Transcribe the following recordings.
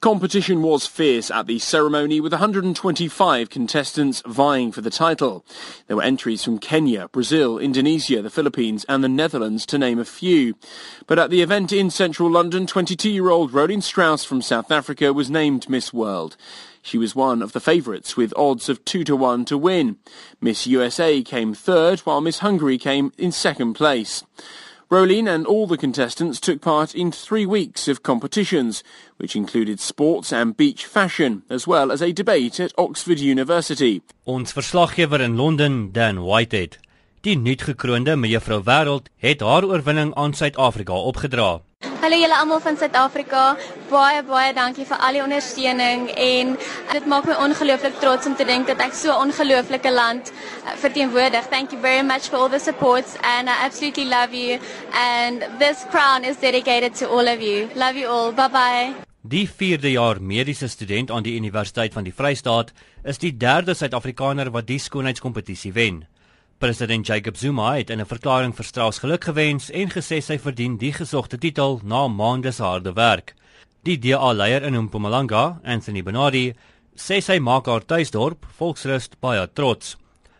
Competition was fierce at the ceremony with 125 contestants vying for the title. There were entries from Kenya, Brazil, Indonesia, the Philippines and the Netherlands to name a few. But at the event in central London, 22-year-old Rodin Strauss from South Africa was named Miss World. She was one of the favourites with odds of 2 to 1 to win. Miss USA came third while Miss Hungary came in second place. Rolene and all the contestants took part in three weeks of competitions, which included sports and beach fashion, as well as a debate at Oxford University. Ons verslaggewer in Londen, Dan Whitehead, die nuutgekroonde mevrou Wêreld, het haar oorwinning aan Suid-Afrika opgedra. Hallo julle almal van Suid-Afrika. Baie baie dankie vir al die ondersteuning en dit maak my ongelooflik trots om te dink dat ek so 'n ongelooflike land verteenwoordig. Thank you very much for all the support and I absolutely love you and this crown is dedicated to all of you. Love you all. Bye bye. Die 4de jaar mediese student aan die Universiteit van die Vrystaat is die derde Suid-Afrikaner wat die skoonheidskompetisie wen. President Jacob Zuma het in 'n verklaring vir Strauss geluk gewens en gesê sy verdien die gesogte titel na maande se harde werk. Die DA-leier in Mpumalanga, Anthony Benardi, sê sy maak haar tuisdorp, Volksrust, baie trots.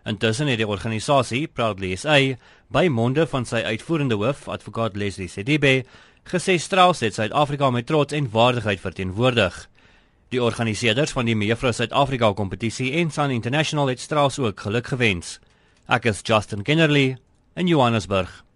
Intussen het die organisasie, Proudly SA, by monde van sy uitvoerende hoof, advokaat Leslie Sedibe, gesê Strauss het Suid-Afrika met trots en waardigheid verteenwoordig. Die organiseerders van die Mevrou Suid-Afrika kompetisie en Sun International het Strauss ook geluk gewens. Ek is Justin Kennerly in Johannesburg.